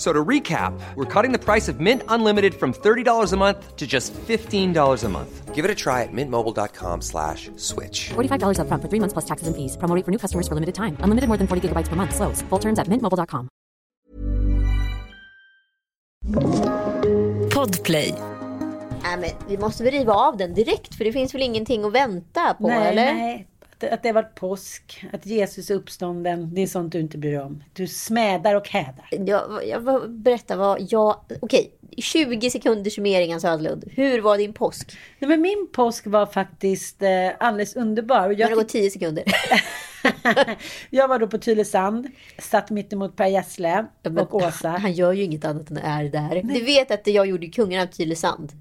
So to recap, we're cutting the price of Mint Unlimited from $30 a month to just $15 a month. Give it a try at mintmobile.com slash switch. $45 upfront for three months plus taxes and fees. Promo rate for new customers for limited time. Unlimited more than 40 gigabytes per month. Slows. Full terms at mintmobile.com. Podplay. Nej, men vi måste väl riva av den direkt för det finns väl ingenting att vänta på nej, eller? nej. Att, att det varit påsk, att Jesus är uppstånden, det är sånt du inte bryr dig om. Du smädar och hädar. Jag, jag var- berätta vad jag... Okej, 20 sekunder summering Södlund. Hur var din påsk? Nej, men min påsk var faktiskt eh, alldeles underbar. Och Jag, det gått 10 sekunder. jag var då på Tylösand, satt mittemot Per Gessle Men och Åsa. Han gör ju inget annat än är där. Du vet att jag gjorde Kungen av Tylösand.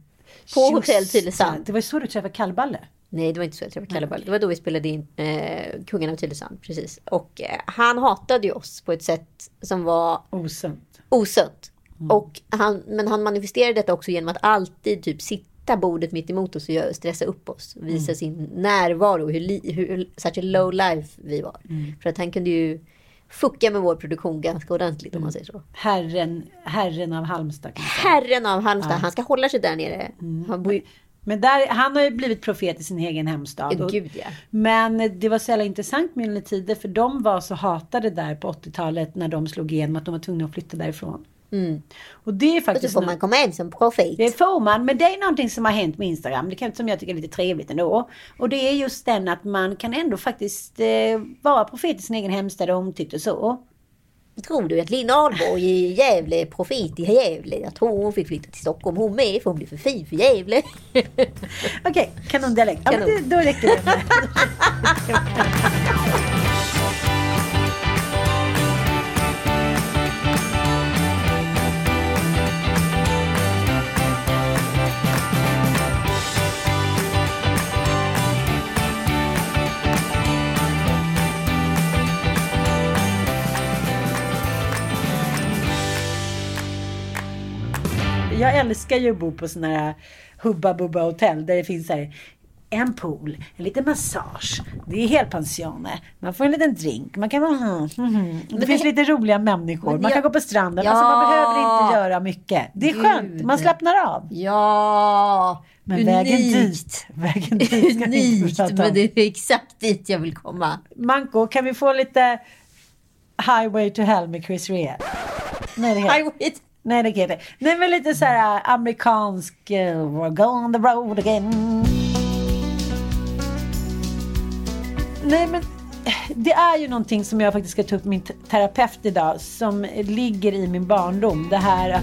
På hotell Just det. Tylösand. Det var ju så du träffade Kallballe. Nej, det var inte så jag träffade Kalle Ball. Det var då vi spelade in eh, Kungen av Tylösand. Precis. Och eh, han hatade ju oss på ett sätt som var Osunt. osunt. Mm. Och han, men han manifesterade detta också genom att alltid typ sitta bordet mitt emot oss och stressa upp oss. Mm. Visa sin närvaro, hur, li, hur such a low life vi var. Mm. För att han kunde ju fucka med vår produktion ganska ordentligt om man säger så. Herren, herren av Halmstad. Herren av Halmstad, han ska hålla sig där nere. Mm. Han bor, Men där, han har ju blivit profet i sin egen hemstad. Och- gud ja. Men det var så jävla intressant med Gyllene Tider för de var så hatade där på 80-talet när de slog igenom att de var tvungna att flytta därifrån. Och det är Och så faktiskt... får man komma hem som profet. det får man, men det är någonting som har hänt med Instagram. Det kan, som jag tycker är lite trevligt ändå. Och det är just den att man kan ändå faktiskt eh, vara profet i sin egen hemstad och omtyckt och så. Tror du att Lina Ahlborg i Gävle är profet i Gävle? Jag tror hon fick flytta till Stockholm hon med för hon blir för fin för Gävle. Okej, kanondialekt. Ja, men Kanon. det, då räcker det. Jag älskar ju att bo på sådana här Hubba Bubba hotell där det finns så här en pool, en liten massage, det är helpensioner, man får en liten drink, man kan. Mm, mm. Det finns lite roliga människor, Men man jag- kan gå på stranden, Ja. alltså man behöver inte göra mycket. Det är skönt, Gud. man slappnar av. Ja, Men vägen dit, vägen dit ska vi inte Unikt, men det är exakt dit jag vill komma. Manko, kan vi få lite Highway to Hell med Chris Rea? Nej, det kan I wait. Nej, det kan jag inte. Nej, men lite så här amerikansk... Uh, we're going on the road again. Nej, men eh, det är ju någonting som jag faktiskt ska ta upp min te- terapeut idag som ligger i min barndom. Det här.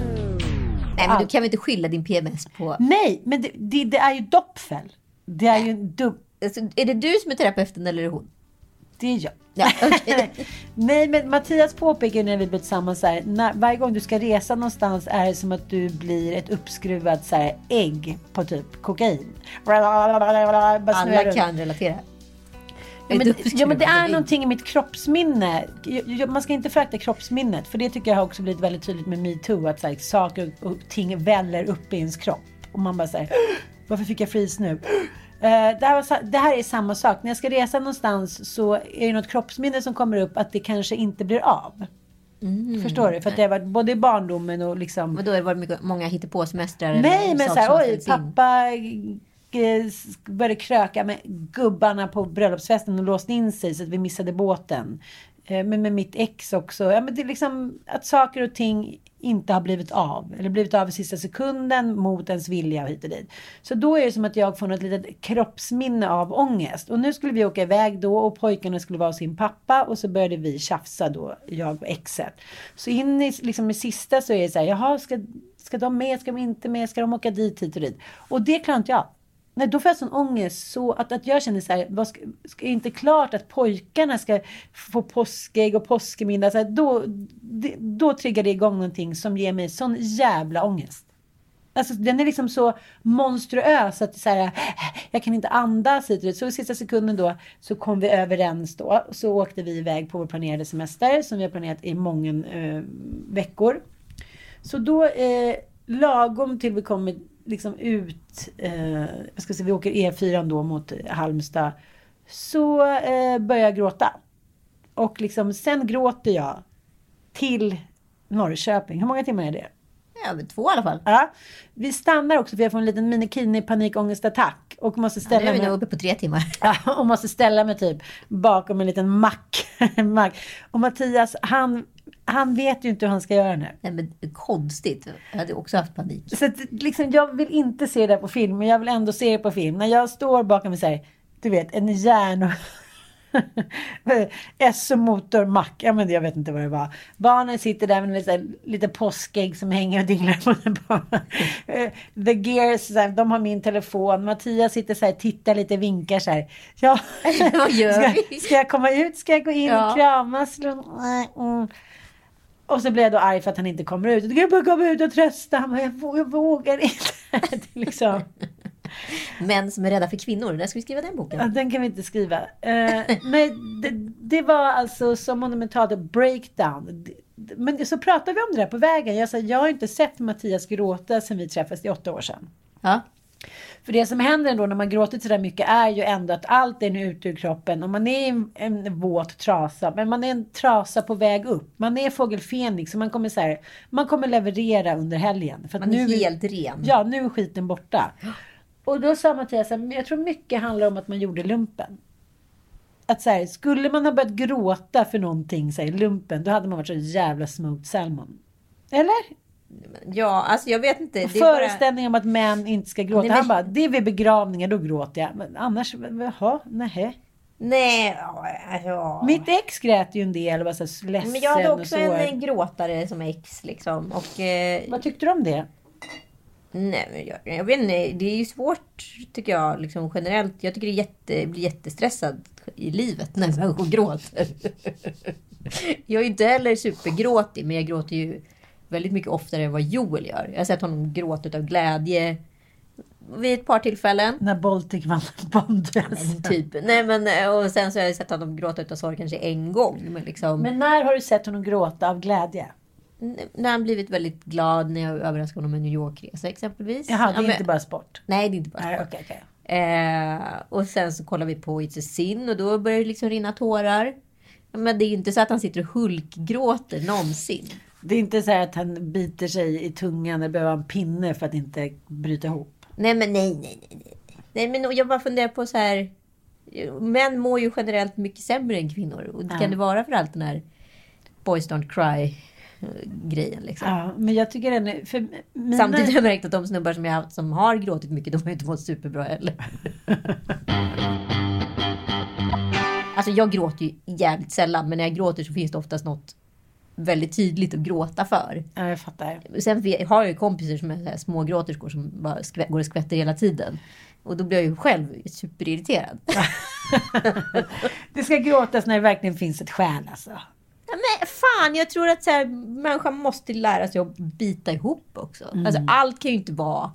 Nej, men du kan väl inte skylla din PMS på... Nej, men det, det, det är ju doppfäll. Det är ju dub... Alltså, är det du som är terapeuten eller är det hon? Det är jag. Ja, okej. Nej, men Mattias påpekar när vi blev tillsammans så här, när, varje gång du ska resa någonstans är det som att du blir ett uppskruvat så här, ägg på typ kokain. Alla kan relatera. Ja men, ja men det är någonting i mitt kroppsminne. Man ska inte förakta kroppsminnet. För det tycker jag har också blivit väldigt tydligt med metoo. Att så här, saker och ting väller upp i ens kropp. Och man bara säger varför fick jag fris nu? Eh, det, här var, det här är samma sak. När jag ska resa någonstans så är det något kroppsminne som kommer upp att det kanske inte blir av. Förstår du? För att det har varit både i barndomen och liksom... Men då har det varit mycket, många hittepåsemestrar. Nej, men så här, oj, pappa började kröka med gubbarna på bröllopsfesten och låste in sig så att vi missade båten. Eh, Men med mitt ex också. Ja, men det är liksom att saker och ting inte har blivit av. Eller blivit av i sista sekunden mot ens vilja och hit och dit. Så då är det som att jag får något litet kroppsminne av ångest. Och nu skulle vi åka iväg då och pojkarna skulle vara hos sin pappa och så började vi tjafsa då, jag och exet. Så in i, liksom i sista så är det så här, jaha, ska, ska de med, ska de inte med, ska de åka dit, hit och dit? Och det klarar inte jag. Nej, då får jag sån ångest så att, att jag känner så här, vad ska, ska, är inte klart att pojkarna ska få påskägg och påskmiddag. Så här, då, det, då triggar det igång någonting som ger mig sån jävla ångest. Alltså den är liksom så monstruös att så här, jag kan inte andas hit och dit. Så i sista sekunden då så kom vi överens då. Så åkte vi iväg på vår planerade semester som vi har planerat i många eh, veckor. Så då eh, lagom till vi kommer liksom ut, eh, jag ska säga, vi åker E4 då mot Halmstad. Så eh, börjar jag gråta. Och liksom, sen gråter jag till Norrköping. Hur många timmar är det? Ja, men två i alla fall. Ja. Vi stannar också för jag får en liten minikini panikångestattack. Och måste ställa Nu är vi mig... uppe på tre timmar. Ja, och måste ställa mig typ bakom en liten mack. mack. Och Mattias, han, han vet ju inte hur han ska göra nu. Nej, men konstigt. Jag hade också haft panik. Så att, liksom, jag vill inte se det på film, men jag vill ändå se det på film. När jag står bakom så här, du vet, en järn och S-motor mack, ja men jag vet inte vad det var. Barnen sitter där med lite, lite påskägg som hänger och dinglar på den bara. The Gears, här, de har min telefon. Mattias sitter så här, tittar lite, vinkar så här. Ja, Vad gör ska, vi? ska jag komma ut? Ska jag gå in Ja. och kramas? Mm. Och så blir jag då arg för att han inte kommer ut. Jag bara komma ut och trösta. Han bara, jag, vå- jag vågar inte. Det liksom. Män som är rädda för kvinnor. När ska vi skriva den boken? Ja, den kan vi inte skriva. Eh, nej, det, det var alltså så monumentalt breakdown. Men så pratade vi om det där på vägen. Jag sa, jag har inte sett Mattias gråta sedan vi träffades, det är åtta år sedan. Ja. För det som händer ändå när man gråter så där mycket är ju ändå att allt är nu ute ur kroppen och man är en, en våt trasa. Men man är en trasa på väg upp. Man är fågel Fenix och man kommer så här, man kommer leverera under helgen. För Man är nu helt ren. Ja, nu är skiten borta. Och då sa Mattias, jag tror mycket handlar om att man gjorde lumpen. Att så här, skulle man ha börjat gråta för någonting, så här, lumpen, då hade man varit så jävla smooth salmon. Eller? Ja, alltså jag vet inte. Är bara... Föreställningen om att män inte ska gråta. Nej, men- Han bara, det är vid begravningar, då gråter jag. Men annars, jaha, nej. Nej, ja, ja. Mitt ex grät ju en del och var så ledsen Men jag hade och också så. en, en gråtare som ex liksom. Och, eh, Vad tyckte du om det? Nej, men jag, jag vet inte, det är ju svårt tycker jag liksom generellt. Jag tycker det är jätte, blir jättestressad i livet när människor gråter. jag är inte heller supergråtig, men jag gråter ju väldigt mycket oftare än vad Joel gör. Jag har sett honom gråta av glädje vid ett par tillfällen. När Baltic vann Bondresa. Typ. Nej, men, och sen så har jag sett honom gråta utav sorg kanske en gång. Men liksom, Men när har du sett honom gråta av glädje? När han blivit väldigt glad när jag överraskade honom med New York-resa exempelvis. Jaha, det Ja, är men- inte bara sport. Nej, det är inte bara Nej, sport. okej, okej. Eh, och sen så kollar vi på It's a Sin och då börjar det liksom rinna tårar. Men det är inte så att han sitter och hulkgråter någonsin. Det är inte så att han biter sig i tungan eller behöver en pinne för att inte bryta ihop. Nej, men nej, nej, nej. nej. Nej, men jag bara funderar på så här. Män mår ju generellt mycket sämre än kvinnor. Och Ja. kan det vara för allt den här Boys Don't Cry grejen liksom. Ja, men jag tycker är... För mina... Samtidigt har jag märkt att de snubbar som jag har haft som har gråtit mycket, de har inte mått superbra heller. alltså jag gråter ju jävligt sällan, men när jag gråter så finns det oftast något väldigt tydligt att gråta för. Ja, jag fattar. Sen har jag ju kompisar som är smågråterskor som bara går och skvätter hela tiden. Och då blir jag ju själv superirriterad. Det ska gråtas när det verkligen finns ett skäl alltså. Ja, Men fan, jag tror att så här, människan måste lära sig att bita ihop också. Alltså, allt kan ju inte vara...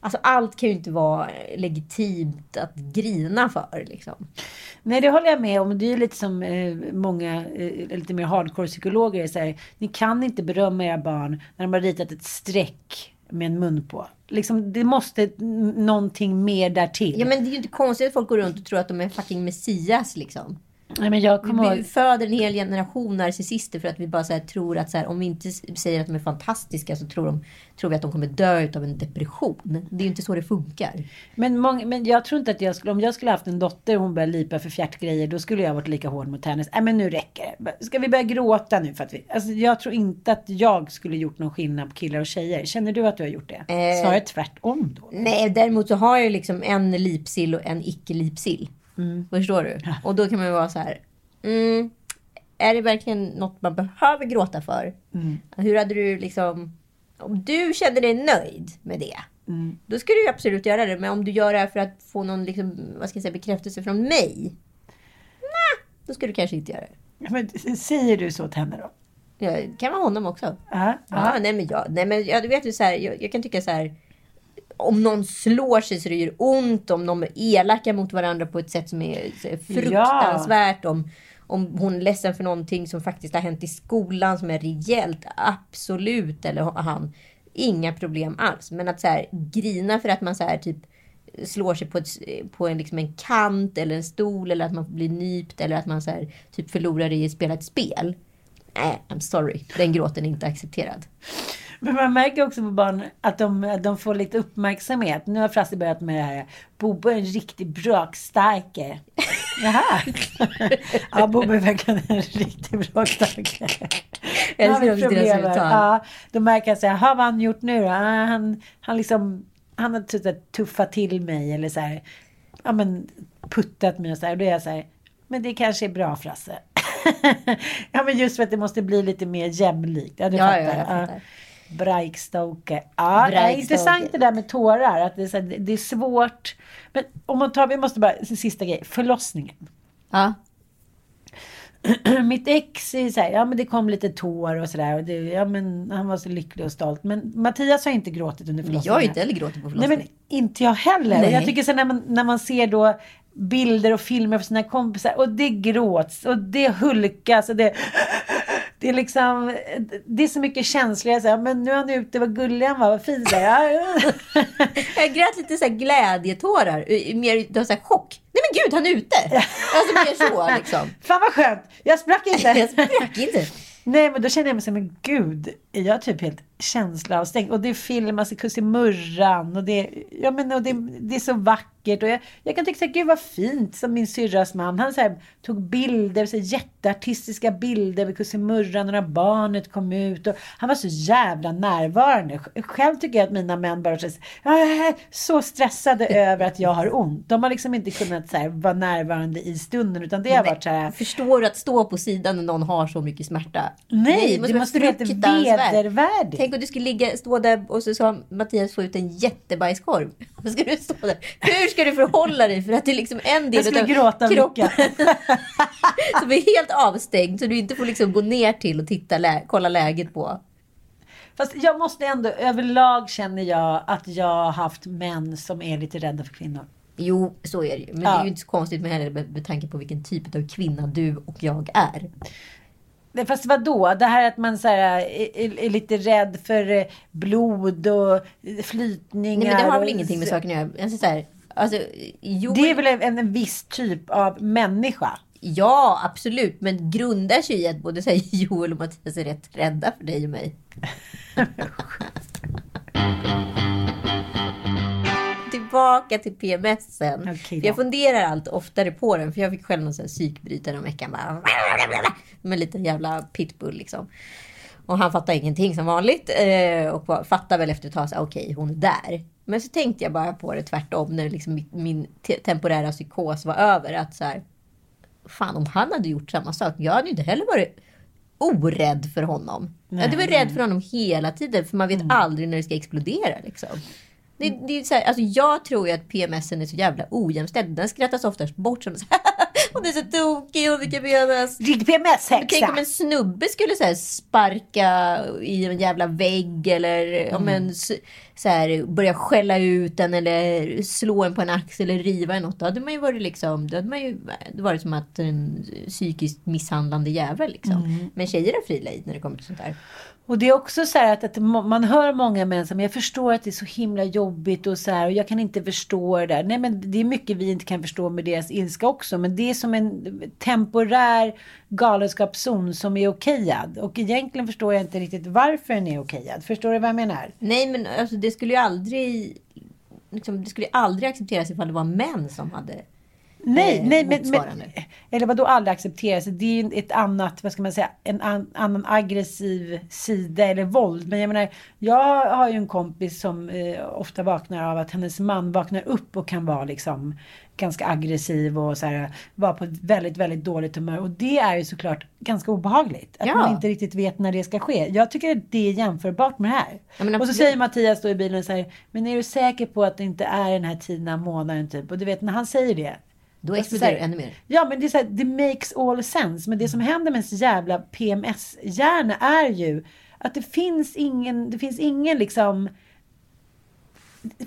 Alltså allt kan ju inte vara legitimt att grina för. Liksom. Nej, det håller jag med om. Det är lite som eh, många eh, lite mer hardcore psykologer säger. Ni kan inte berömma era barn när de har ritat ett streck med en mun på. Liksom, det måste någonting mer därtill. Ja men det är ju inte konstigt att folk går runt och tror att de är fucking messias liksom. Nej, men jag kommer Vi föder en hel generation narcissister för att vi bara så tror att så här, om vi inte säger att de är fantastiska så tror, de, tror vi att de kommer dö av en depression. Det är ju inte så det funkar. Men, många, men jag tror inte att jag skulle, om jag skulle haft en dotter och hon började lipa för fjärtgrejer, då skulle jag varit lika hård mot henne. Nej men nu räcker det. Ska vi börja gråta nu för att vi, alltså jag tror inte att jag skulle gjort någon skillnad på killar och tjejer. Känner du att du har gjort det? Eh. Snarare tvärtom då. Nej, däremot så har jag liksom en lipsill och en icke-lipsill. Förstår du? Och då kan man ju vara så här. Mm, är det verkligen något man behöver gråta för? Hur hade du liksom... Om du kände dig nöjd med det. Då ska du ju absolut göra det. Men om du gör det här för att få någon liksom, vad ska jag säga, bekräftelse från mig. Nej, då ska du kanske inte göra det. Men, säger du så till henne då? Ja, det kan vara honom också. Ja. Ja, nej men jag, nej men jag, du vet ju så här, jag, jag kan tycka så här. Om någon slår sig så det gör ont, om de är elaka mot varandra på ett sätt som är här fruktansvärt, om, om hon är ledsen för någonting som faktiskt har hänt i skolan som är rejält, absolut, eller han. Inga problem alls. Men att så här, grina för att man så här typ slår sig på, ett, på en, liksom en kant eller en stol eller att man blir nypt eller att man så här, typ förlorar i att spela ett spel. Nej, I'm sorry. Den gråten är inte accepterad. Men man märker också på barn att de, att de får lite uppmärksamhet. Nu har Frasse börjat med det här. Bobo är en riktig bråkstarke. Jaha. ja, Bobo är verkligen en riktig bråkstarke. Jag älskar också deras uttal. Ja, då märker jag så här, "Ha, vad har han gjort nu då? Han, han liksom, han har typ tuffat till mig eller så här, ja men puttat mig och så här. Och då är jag så här, men det kanske är bra Frasse. ja men just för att det måste bli lite mer jämlikt. Ja, du Ja, fattar. ja, jag fattar. Breikstoke. Ja, det är Breikstoke. intressant det där med tårar. Att det, är så här, det är svårt. Men om man tar, vi måste bara, sista grej, förlossningen. Ja. Mitt ex är så här, ja men det kom lite tår och sådär. Och det, ja men han var så lycklig och stolt. Men Mattias har inte gråtit under förlossningen. jag har inte heller gråtit på Nej förlossning. men inte jag heller. Nej. Jag tycker så när man, när man ser då bilder och filmer för sina kompisar och det gråts och det hulkas och det det är liksom, det är så mycket känslor. Jag säger, men nu är han ute, vad gullig han var, vad fin. Så här, ja, ja. Jag grät lite så här glädjetårar. Mer det var så här chock. Nej men gud, han är ute! Alltså mer så liksom. Fan vad skönt! Jag sprack inte. Jag sprack inte. Nej men då känner jag mig som men gud, är jag typ helt känsloavstängd? Och det filmas i Kussimurran och det, ja, men, och det, det är så vackert. Och jag, jag kan tycka här, gud vad fint som min syrras man. Han så här, tog bilder, så här, jätteartistiska bilder vid Kussimurran när barnet kom ut. Och han var så jävla närvarande. Själv tycker jag att mina män bara är så stressade över att jag har ont. De har liksom inte kunnat så här, vara närvarande i stunden utan det har varit så här Förstår du att stå på sidan när någon har så mycket smärta? Nej, måste det vara måste vara helt vedervärdigt. Tänk om du skulle ligga, stå där och så sa Mattias få ut en jättebajskorv. Då ska du stå där. Hur ska du förhålla dig? För att det är liksom en del skulle gråta kroppen som är helt avstängd. Så du inte får liksom gå ner till och titta, lä- kolla läget på. Fast jag måste ändå, överlag känner jag att jag har haft män som är lite rädda för kvinnor. Jo, så är det ju. Men det Ja. är ju inte så konstigt med heller med, med tanke på vilken typ av kvinna du och jag är. Fast vadå? Det här att man så här, är, är, lite rädd för eh, blod och flytningar. Nej, men det har väl ingenting med saken att göra. Alltså, så här, alltså, jo, Det är väl en, en viss typ av människa? Ja, absolut. Men grundar sig i att både så här, Joel och Mattias är rätt rädda för dig och mig. Tillbaka till PMSen. Då. jag funderar allt oftare på den. För jag fick själv någon sån här psykbrytare om veckan. Bara, med en liten jävla pitbull liksom. Och han fattar ingenting som vanligt. Eh, och fattar väl efter ett tag, okej hon är där. Men så tänkte jag bara på det tvärtom. När liksom min te- temporära psykos var över. Att så här, fan om han hade gjort samma sak. Jag hade ju inte heller varit orädd för honom. jag hade varit rädd för honom hela tiden. För man vet aldrig när det ska explodera liksom. Det, det är så här, alltså jag tror ju att PMSen är så jävla ojämställd. Den skrattas oftast bort som så här, hon är så tokig, hon fick PMS. Riktig PMS-häxa! Tänk om en snubbe skulle så här sparka i en jävla vägg eller om en s- så här, börja skälla ut den eller slå en på en axel eller riva i något. Då hade man ju varit liksom, då hade man ju varit som att en psykiskt misshandlande jävel liksom. Men tjejer har fri lejd när det kommer till sånt där. Och det är också så här att, att man hör många män som jag förstår att det är så himla jobbigt och så här och jag kan inte förstå det där. Nej men det är mycket vi inte kan förstå med deras ilska också. Men det är som en temporär galenskapszon som är okejad. Och egentligen förstår jag inte riktigt varför den är okejad. Förstår du vad jag menar? Nej, men alltså, det skulle ju aldrig... Liksom, det skulle ju aldrig accepteras ifall det var män som hade... Nej, eh, nej men, men eller vad då aldrig accepteras? Det är ju ett annat, vad ska man säga, en an, annan aggressiv sida eller våld. Men jag menar, jag har ju en kompis som eh, ofta vaknar av att hennes man vaknar upp och kan vara liksom ganska aggressiv och så här, vara på ett väldigt, väldigt dåligt humör. Och det är ju såklart ganska obehagligt. Att Ja. man inte riktigt vet när det ska ske. Jag tycker att det är jämförbart med det här. Ja, och så säger Mattias då i bilen så här, men är du säker på att det inte är den här tiden av månaden typ? Och du vet när han säger det. Då Alltså, exploderar det ännu mer. Ja, men det är så här, det makes all sense. Men det som händer med ens jävla PMS-hjärna är ju att det finns ingen, det finns ingen liksom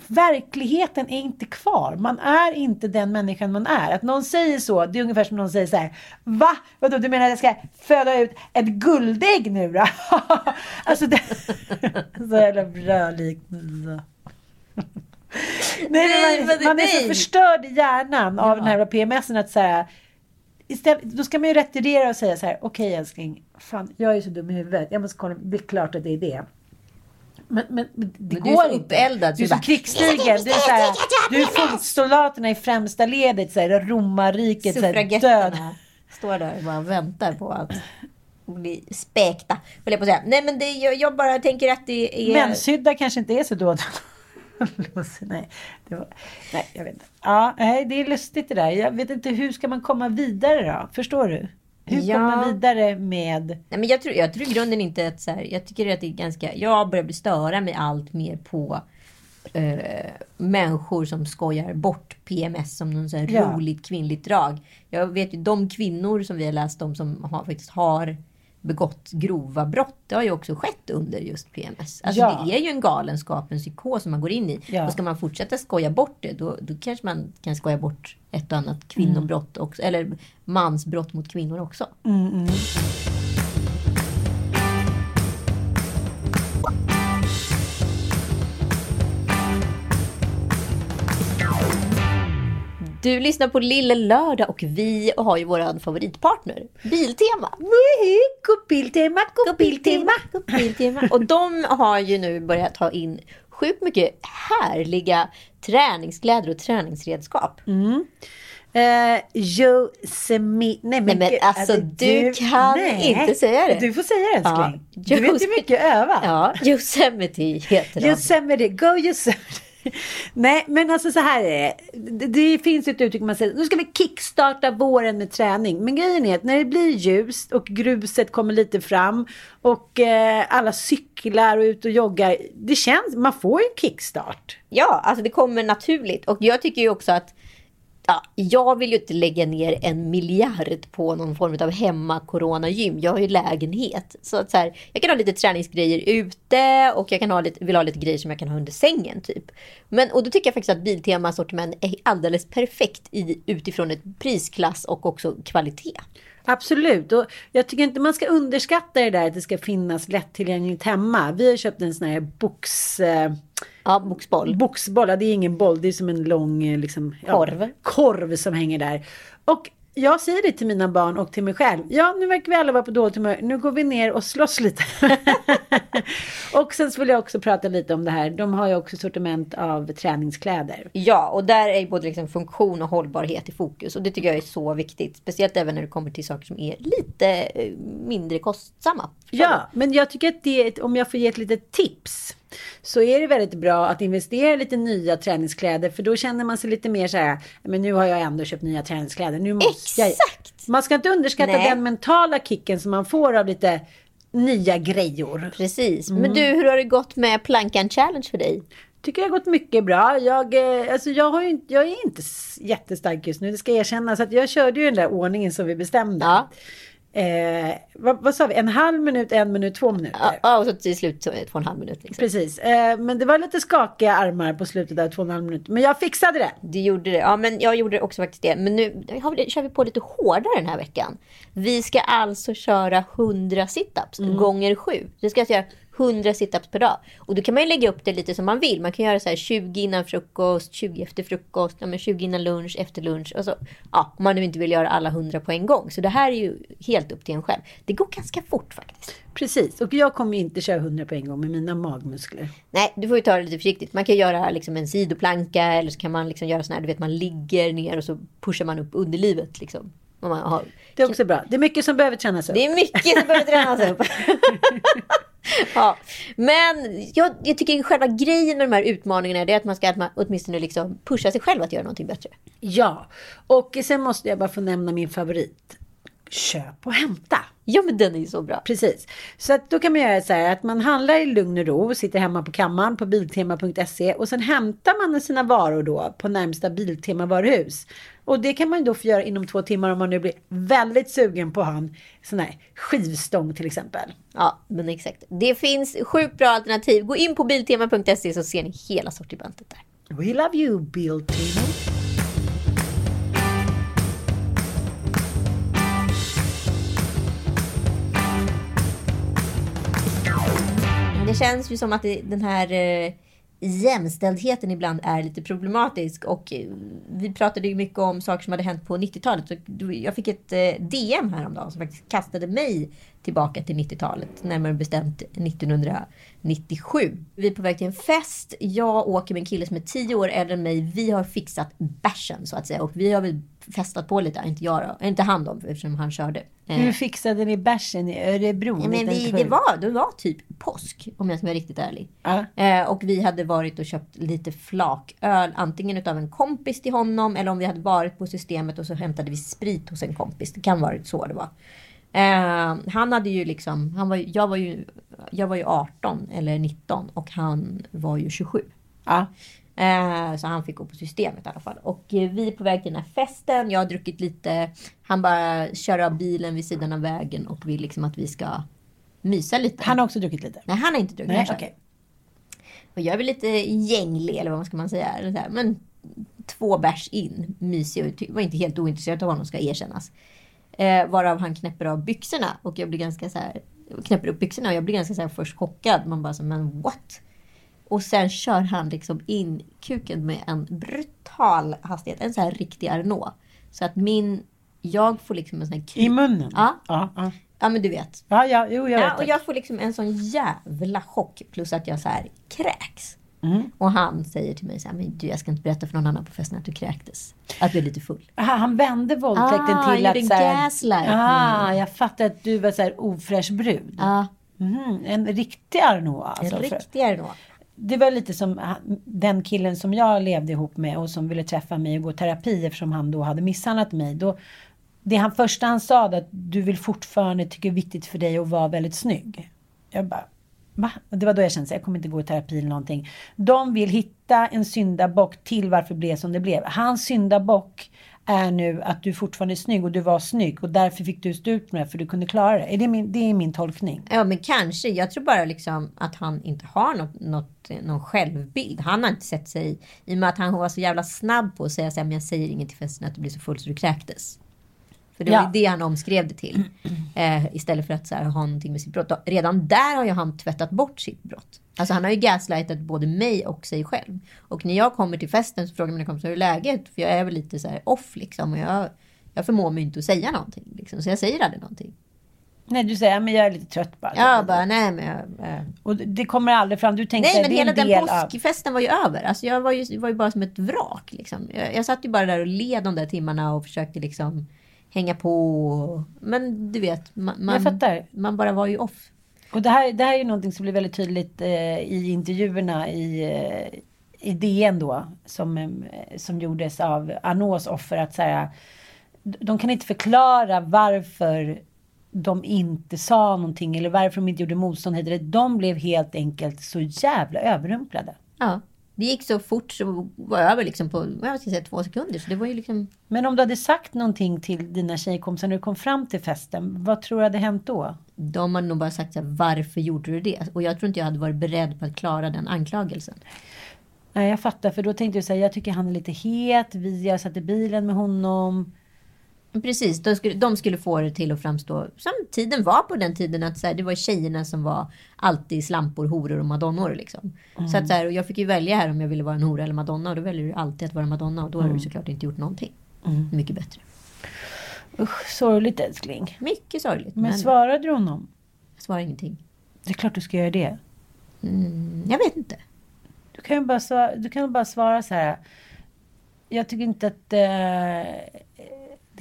Verkligheten är inte kvar. Man är inte den människan man är. Att någon säger så, det är ungefär som någon säger så här. Va? Vadå, du menar att jag ska föda ut ett guldägg nu då? alltså det... så jävla bra liknelse. Nej, Nej, men men man, man är så förstörd i hjärnan av Ja. den här PMSen att säga Istället, då ska man ju retirera och säga så här, okej älskling, fan jag är så dum i huvudet, jag måste kolla, det är klart att det är det. Men, men, men det Men du är går så inte. uppeldad, Du så är så krigsstigen. Du är, så här, du är fotsoldaterna i främsta ledet, så här, romarriket, så här, död. Suffragetterna står där och bara väntar på att bli späkta. Jag på att säga. Nej, men det, jag, jag bara tänker att det är... Menshydda kanske inte är så dåligt. Nej, det var, nej, jag vet inte. Ja, nej, det är lustigt det där. Jag vet inte, hur ska man komma vidare då? Förstår du? Hur Ja. kommer man vidare med... Nej, men jag, tror, jag tror i grunden inte att så här, jag tycker att det är ganska, jag börjar bli störa mig allt mer på eh, människor som skojar bort PMS som någon så här Ja. roligt kvinnligt drag. Jag vet ju de kvinnor som vi har läst om som har, faktiskt har begått grova brott. Det har ju också skett under just PMS. Alltså Ja. det är ju en galenskap, en psykos som man går in i. Ja. Och ska man fortsätta skoja bort det, då, då kanske man kan skoja bort ett och annat kvinnobrott också. Eller mansbrott mot kvinnor också. Du lyssnar på Lille Lördag och vi har ju våran favoritpartner, Biltema. Biltema, Biltema. Biltema. Och de har ju nu börjat ta in sjukt mycket härliga träningskläder och träningsredskap. Uh, Yosemite... Nej, Nej, men alltså, du kan inte säga det. Du får säga det älskling. Ja, du vet Yosemite- mycket öva. Ja, Yosemite heter de. Yosemite, go Yosemite. Nej, men alltså så här är det. det. Finns ett uttryck man säger, nu ska vi kickstarta våren med träning. Men grejen är att när det blir ljust och gruset kommer lite fram och eh, alla cyklar och ut och joggar. Det känns, man får ju en kickstart. Ja, alltså det kommer naturligt. Och jag tycker ju också att ja, jag vill ju inte lägga ner en miljard på någon form av hemma-corona-gym. Jag har ju lägenhet. Så att så här, jag kan ha lite träningsgrejer ute och jag kan ha lite, vill ha lite grejer som jag kan ha under sängen. typ. Men, och då tycker jag faktiskt att Biltema sortiment är alldeles perfekt i, utifrån ett prisklass och också kvalitet. Absolut, och jag tycker inte man ska underskatta det där att det ska finnas lättillgängligt hemma. Vi har köpt en sån här box... Eh, Ja, boxboll. boxboll, ja, det är ingen boll, det är som en lång eh, liksom, ja, Korv. korv som hänger där. Och jag säger det till mina barn och till mig själv. Ja, nu verkar vi alla vara på dåligt humör. Nu går vi ner och slåss lite. och sen så vill jag också prata lite om det här. De har ju också sortiment av träningskläder. Ja, och där är ju både liksom funktion och hållbarhet i fokus. Och det tycker jag är så viktigt. Speciellt även när det kommer till saker som är lite eh, mindre kostsamma. Ja, men jag tycker att det, om jag får ge ett litet tips. Så är det väldigt bra att investera i lite nya träningskläder. För då känner man sig lite mer så här. Men nu har jag ändå köpt nya träningskläder. Nu måste jag. Exakt! Man ska inte underskatta Nej. den mentala kicken som man får av lite nya grejor. Precis. Mm. Men du, hur har det gått med plankan challenge för dig? Tycker det har gått mycket bra. Jag, eh, alltså jag, har ju, jag är inte jättestark just nu, det ska jag erkänna. Så att jag körde ju den där ordningen som vi bestämde. Ja. Eh, vad, vad sa vi? En halv minut, en minut, två minuter. Ja, och så till slut två och en halv minut. Liksom. Precis. Eh, men det var lite skakiga armar på slutet där, två och en halv minut. Men jag fixade det. Du gjorde det. Ja, men jag gjorde också faktiskt det. Men nu har vi, kör vi på lite hårdare den här veckan. Vi ska alltså köra 100 situps gånger 7. Det ska göra 100 situps per dag. Och då kan man ju lägga upp det lite som man vill. Man kan göra så här 20 innan frukost, 20 efter frukost, ja, men 20 innan lunch, efter lunch. Och så, ja, om man nu inte vill göra alla 100 på en gång. Så det här är ju helt upp till en själv. Det går ganska fort faktiskt. Precis. Och jag kommer ju inte köra 100 på en gång med mina magmuskler. Nej, du får ju ta det lite försiktigt. Man kan göra liksom en sidoplanka eller så kan man liksom göra sån här, du vet man ligger ner och så pushar man upp underlivet liksom. Har Det är också bra. Det är mycket som behöver tränas upp. Det är mycket som behöver tränas upp. ja. Men jag, jag tycker själva grejen med de här utmaningarna är att man ska att man åtminstone liksom pusha sig själv att göra någonting bättre. Ja. Och sen måste jag bara få nämna min favorit. Köp och hämta. Ja, men den är ju så bra. Precis. Så att då kan man göra så här att man handlar i lugn och ro, sitter hemma på kammaren på biltema.se och sen hämtar man sina varor då på närmsta Biltema-varuhus. Och det kan man då få göra inom två timmar om man nu blir väldigt sugen på att ha en sån här skivstång till exempel. Ja, men exakt. Det finns sjukt bra alternativ. Gå in på biltema.se så ser ni hela sortimentet där. We love you Biltema. Det känns ju som att den här eh, jämställdheten ibland är lite problematisk. Och eh, vi pratade ju mycket om saker som hade hänt på 90-talet. Jag fick ett eh, DM häromdagen som faktiskt kastade mig tillbaka till 90-talet. Närmare bestämt 1997. Vi är på väg till en fest. Jag åker med en kille som är 10 år äldre än mig. Vi har fixat bärsen så att säga. Och vi har väl festat på lite. Inte jag då. Inte han då eftersom han körde. Eh, Hur fixade ni bärsen i Örebro? Ja, men vi, det, var, det var typ påsk, om jag ska vara riktigt ärlig. Ja. Eh, och vi hade varit och köpt lite flaköl, antingen utav en kompis till honom, eller om vi hade varit på systemet och så hämtade vi sprit hos en kompis. Det kan vara så det var. Eh, han hade ju liksom, han var, jag, var ju, jag var ju 18 eller 19 och han var ju 27. Ja. Eh, så han fick gå på systemet i alla fall. Och eh, vi är på väg till den här festen. Jag har druckit lite. Han bara kör av bilen vid sidan av vägen och vill liksom att vi ska mysa lite. Han har också druckit lite. Nej, han har inte druckit. Nej, okej. Och jag är väl lite gänglig, eller vad ska man säga. Men två bärs in, mysig och var inte helt ointresserad av honom ska erkännas. Eh, varav han knäpper av byxorna och jag blir ganska så här, knäpper upp byxorna och jag blir ganska så här först chockad. Man bara så, men what? Och sen kör han liksom in kuken med en brutal hastighet. En så här riktig Arnault. Så att min, jag får liksom en sån här I kry- munnen? Ja. Ja, ja. Ja men du vet. ja, ja jo, jag vet Ja, och jag får liksom en sån jävla chock. Plus att jag så här kräks. Mm. Och han säger till mig så här, men du jag ska inte berätta för någon annan på festen att du kräktes. Att du är lite full. Aha, han vände våldtäkten Ah, till att... så här- gaslight. Ah, jag fattar att du var så här ofräsch brud. Ja, Mhm, En riktig Arnault alltså. en riktigare då. Det var lite som han- den killen som jag levde ihop med och som ville träffa mig och gå i terapi eftersom han då hade misshandlat mig. Då, det han första han sa att du vill fortfarande tycka det är viktigt för dig att vara väldigt snygg. Jag bara, va? Det var då jag kände att jag kommer inte gå i terapi eller någonting. De vill hitta en syndabock till varför det blev som det blev. Hans syndabock är nu att du fortfarande är snygg och du var snygg och därför fick du stå ut med det för du kunde klara det. Är det, min, det är min tolkning. Ja men kanske. Jag tror bara liksom att han inte har något, något, någon självbild. Han har inte sett sig, i och med att han var så jävla snabb på att säga så här, men jag säger inget till festen att du blir så full så du kräktes. För det var Ja. ju det han omskrev det till. Eh, istället för att så här, ha någonting med sitt brott. Redan där har ju han tvättat bort sitt brott. Alltså han har ju gaslightat både mig och sig själv. Och när jag kommer till festen så frågar mina kompisar hur är läget? För jag är väl lite så här off liksom. Och jag, jag förmår mig inte att säga någonting. Liksom. Så jag säger aldrig någonting. Nej, du säger men jag är lite trött bara. Jag bara, nej men jag, eh, Och det- kommer aldrig fram. Du tänker Nej men hela en den del av... påskfesten var ju över. Alltså jag var ju, var ju bara som ett vrak. Liksom. Jag, jag satt ju bara där och led de där timmarna och försökte liksom hänga på. Men du vet, man, man, man bara var ju off. Och det här, det här är ju någonting som blir väldigt tydligt eh, i intervjuerna i, eh, i DN då. Som, eh, som gjordes av Arnaults offer. Att så här, de kan inte förklara varför de inte sa någonting eller varför de inte gjorde motstånd. De blev helt enkelt så jävla överrumplade. Ja. Det gick så fort så var över liksom på vad ska jag säga, två sekunder. Så det var ju liksom... Men om du hade sagt någonting till dina tjejkompisar när du kom fram till festen, vad tror du hade hänt då? De hade nog bara sagt så här, varför gjorde du det? Och jag tror inte jag hade varit beredd på att klara den anklagelsen. Nej, jag fattar. För då tänkte jag säga, jag tycker han är lite het. Vi, jag satt i bilen med honom. Precis, de skulle, de skulle få det till att framstå som tiden var på den tiden. att så här, Det var tjejerna som var alltid slampor, horor och madonnor. Liksom. Så att så här, och jag fick ju välja här om jag ville vara en hora eller madonna. Och då väljer du alltid att vara madonna. Och då har du såklart inte gjort någonting. Mycket bättre. Usch, sorgligt älskling. Mycket sorgligt. Men Men, svarade du honom? jag svarar ingenting. Det är klart du ska göra det. Mm, jag vet inte. Du kan ju bara svara, du kan bara svara så här. Jag tycker inte att eh,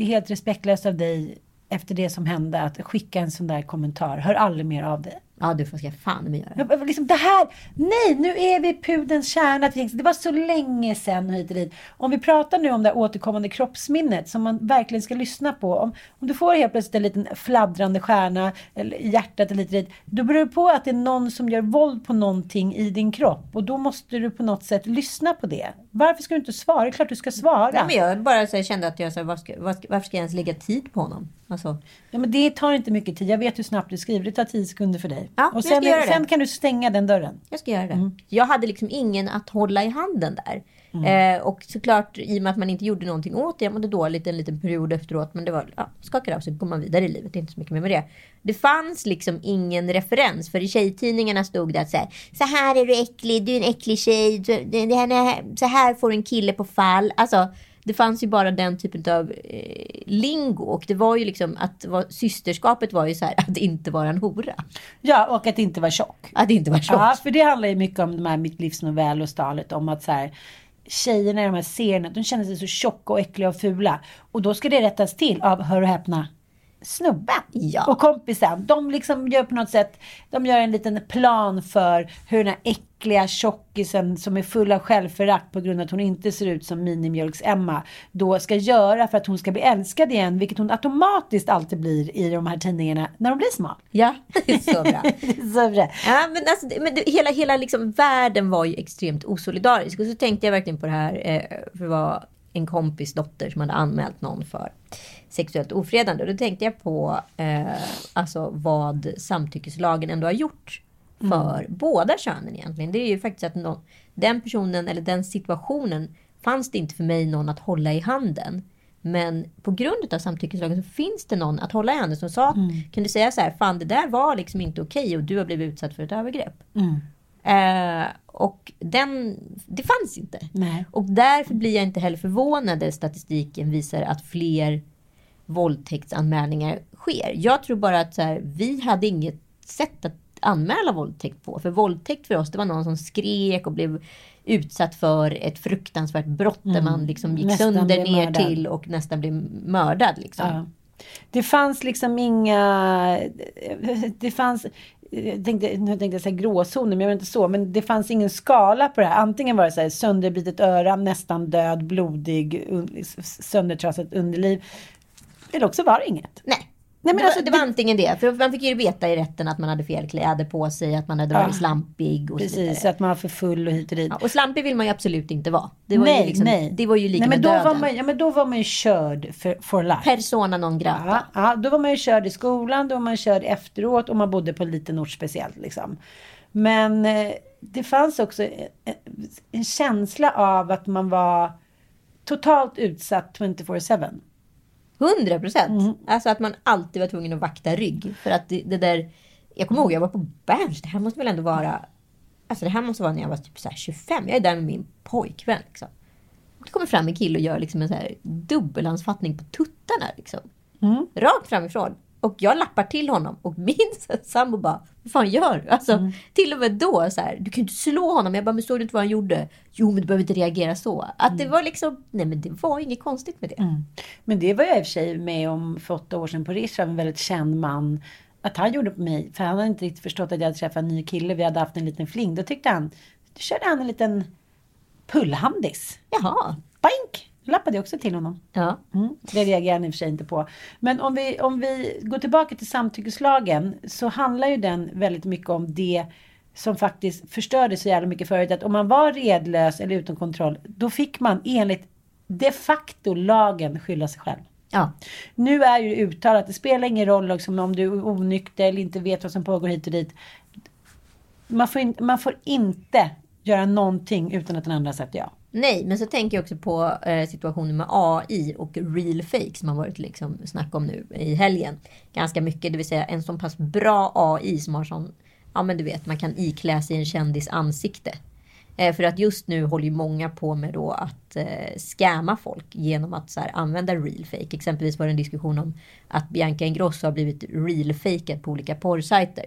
det är helt respektlöst av dig efter det som hände att skicka en sån där kommentar. Hör aldrig mer av dig. Ja, det ska jag fan med göra. Liksom det här, nej, nu är vi i pudelns kärna. Det var så länge sedan hit och dit. Om vi pratar nu om det återkommande kroppsminnet som man verkligen ska lyssna på. Om, om du får helt plötsligt en liten fladdrande stjärna i hjärtat eller och dit. Då beror det på att det är någon som gör våld på någonting i din kropp. Och då måste du på något sätt lyssna på det. Varför ska du inte svara? Det är klart du ska svara. Nej, men jag bara så kände att jag så här, var ska, var ska, varför ska jag ens lägga tid på honom? Alltså, Ja, men det tar inte mycket tid. Jag vet hur snabbt du skriver. Det tar tio sekunder för dig. Ja, och jag sen, ska göra det. sen kan du stänga den dörren. jag ska göra det. Mm. Jag hade liksom ingen att hålla i handen där. Mm. Eh, och såklart i och med att man inte gjorde någonting åt det. Jag mådde dåligt en liten period efteråt. Men det var, ja, skakade av så går man vidare i livet. Det är inte så mycket mer med det. Det fanns liksom ingen referens. För i tjejtidningarna stod det att så här, så här är du äcklig, du är en äcklig tjej. Du, det, här, så här får du en kille på fall. Alltså, det fanns ju bara den typen av eh, lingo. Och det var ju liksom att var, systerskapet var ju så här att inte vara en hora. Ja, och att inte vara tjock. Att inte vara tjock. Ja, för det handlar ju mycket om de här Mitt livs novell och stalet om att så här, tjejerna i de här serierna, de känner sig så tjocka och äckliga och fula. Och då ska det rättas till av, hör och häpna, snubben Ja. och kompisen. De liksom gör på något sätt, de gör en liten plan för hur den här äckliga tjockisen som är full av självförakt på grund av att hon inte ser ut som minimjölks-Emma då ska göra för att hon ska bli älskad igen, vilket hon automatiskt alltid blir i de här tidningarna när hon blir smal. Ja, det är så bra. så bra. Ja, men alltså, men det, hela, hela liksom världen var ju extremt osolidarisk. Och så tänkte jag verkligen på det här. Eh, för det var en kompis dotter som hade anmält någon för sexuellt ofredande. Och då tänkte jag på eh, alltså vad samtyckeslagen ändå har gjort för båda könen egentligen. Det är ju faktiskt att någon, den personen eller den situationen fanns det inte för mig någon att hålla i handen. Men på grund av samtyckeslagen så finns det någon att hålla i handen som sa, kunde säga så här, fan det där var liksom inte okej och du har blivit utsatt för ett övergrepp. Eh, och den, det fanns inte. Nej. Och därför blir jag inte heller förvånad när statistiken visar att fler våldtäktsanmälningar sker. Jag tror bara att så här, vi hade inget sätt att anmäla våldtäkt på. För våldtäkt för oss, det var någon som skrek och blev utsatt för ett fruktansvärt brott där man liksom gick Nästan sönder ner mördad. till och nästan blev mördad. Liksom. Ja. Det fanns liksom inga... Det fanns... Jag tänkte, nu tänkte jag säga gråzoner, men jag inte så. Men det fanns ingen skala på det här. Antingen var det så här sönderbitet öra, nästan död, blodig, un, söndertrasat underliv. Eller också var det inget. Nej. Nej, men det, var, alltså, det var det- antingen det, för man fick ju veta i rätten att man hade fel kläder på sig, att man hade varit Ja. slampig och så vidare. Precis, att man var för full och hit och dit. Ja, och slampig vill man ju absolut inte vara. Det var nej, ju liksom, nej. Det var ju lika nej, men med då döden. var man, ja, men då var man ju körd för, for life. Persona non grata. Ja, ja, då var man ju körd i skolan, då var man körd efteråt och man bodde på en liten ort speciellt. Liksom. Men eh, det fanns också en, en känsla av att man var totalt utsatt 24-7. 100 procent. Mm. Alltså att man alltid var tvungen att vakta rygg. För att det, det där... Jag kommer ihåg, jag var på Berns. Det här måste väl ändå vara... Alltså det här måste vara när jag var typ så här 25. Jag är där med min pojkvän. Liksom. Och det kommer fram en kille och gör liksom en så här dubbelhandsfattning på tuttarna. Liksom. Mm. Rakt framifrån. Och jag lappar till honom och min sambo bara, vad fan gör du? Alltså, Mm. Till och med då, så här, du kan ju inte slå honom. Jag bara, men såg du inte vad han gjorde? Jo, men du behöver inte reagera så. Att det var liksom, nej men det var inget konstigt med det. Mm. Men det var jag i och för sig med om för åtta år sedan på Rish en väldigt känd man. Att han gjorde på mig, för han hade inte riktigt förstått att jag hade träffat en ny kille. Vi hade haft en liten fling. Då tyckte han, då körde han en liten pullhandis. Jaha. Boink! Lappade jag också till honom. Ja. Mm, det reagerar han i och för sig inte på. Men om vi, om vi går tillbaka till samtyckeslagen så handlar ju den väldigt mycket om det som faktiskt förstörde så jävla mycket förut. Att om man var redlös eller utom kontroll, då fick man enligt de facto lagen skylla sig själv. Ja. Nu är ju uttalat, det spelar ingen roll liksom, om du är onykter eller inte vet vad som pågår hit och dit. Man får, in, man får inte göra någonting utan att den andra har sagt ja. Nej, men så tänker jag också på eh, situationen med AI och real fake som har varit liksom snack om nu i helgen. Ganska mycket, det vill säga en så pass bra AI som har sån, ja men du vet, man kan iklä sig en kändis ansikte. Eh, för att just nu håller ju många på med då att eh, scamma folk genom att så här, använda real fake. Exempelvis var det en diskussion om att Bianca Ingrosso har blivit real fakead på olika porrsajter.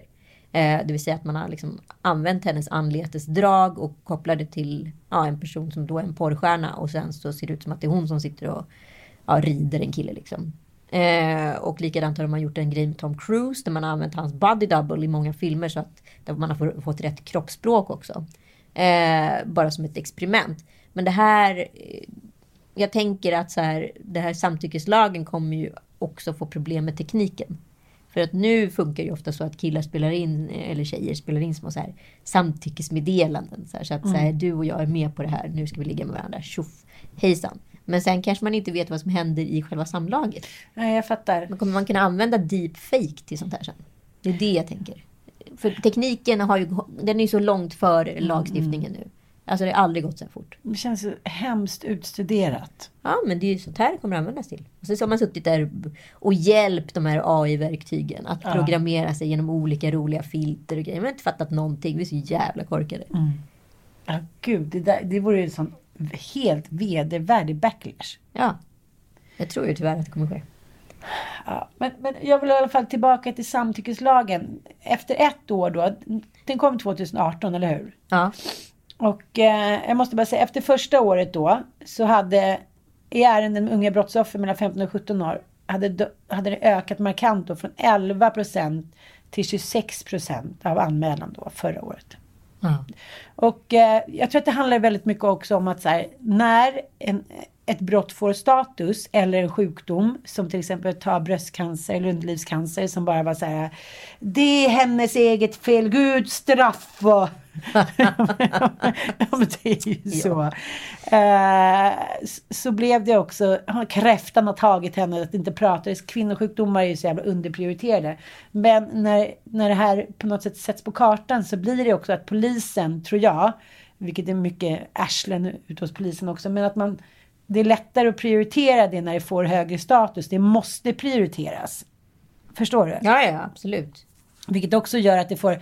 Eh, det vill säga att man har liksom använt hennes anletesdrag och kopplar det till ja, en person som då är en porrstjärna och sen så ser det ut som att det är hon som sitter och ja, rider en kille liksom. Eh, och likadant har man gjort en grej med Tom Cruise där man har använt hans body double i många filmer så att där man har fått rätt kroppsspråk också. Eh, bara som ett experiment. Men det här, eh, jag tänker att så här, det här samtyckeslagen kommer ju också få problem med tekniken. För att nu funkar ju ofta så att killar spelar in, eller tjejer spelar in små så här samtyckesmeddelanden. Så, här, så att så här, du och jag är med på det här, nu ska vi ligga med varandra, tjoff, hejsan. Men sen kanske man inte vet vad som händer i själva samlaget. Nej, jag fattar. Men kommer man kunna använda deepfake till sånt här sen? Det är det jag tänker. För tekniken har ju, den är ju så långt för lagstiftningen nu. Alltså det har aldrig gått så fort. Det känns hemskt utstuderat. Ja, men det är ju sånt här det kommer användas till. Och så har man suttit där och hjälpt de här AI-verktygen att programmera sig genom olika roliga filter och grejer. Har inte fattat någonting. Vi är så jävla korkade. Ja, gud, det, där, det vore ju en sån helt vedervärdig backlash. Ja. Jag tror ju tyvärr att det kommer ske. Ja, men, men jag vill i alla fall tillbaka till samtyckeslagen. Efter ett år då, den kom 2018, eller hur? Ja. Och eh, jag måste bara säga, efter första året då så hade i ärenden med unga brottsoffer mellan 15 och 17 år hade, hade det ökat markant då från 11 procent till 26 procent av anmälan då förra året. ja. Och eh, jag tror att det handlar väldigt mycket också om att så här, när en, ett brott får status eller en sjukdom som till exempel ta bröstcancer eller underlivscancer som bara var så här. Det är hennes eget fel, Gud straff och... ja, men det är ju så. Eh, s- så blev det också, ja, kräftan har tagit henne att inte prata. Kvinnosjukdomar är ju så jävla underprioriterade. Men när, när det här på något sätt sätts på kartan så blir det också att polisen, tror jag, vilket är mycket arslen ute hos polisen också, men att man det är lättare att prioritera det när det får högre status. Det måste prioriteras. Förstår du? ja, ja, absolut. Vilket också gör att det får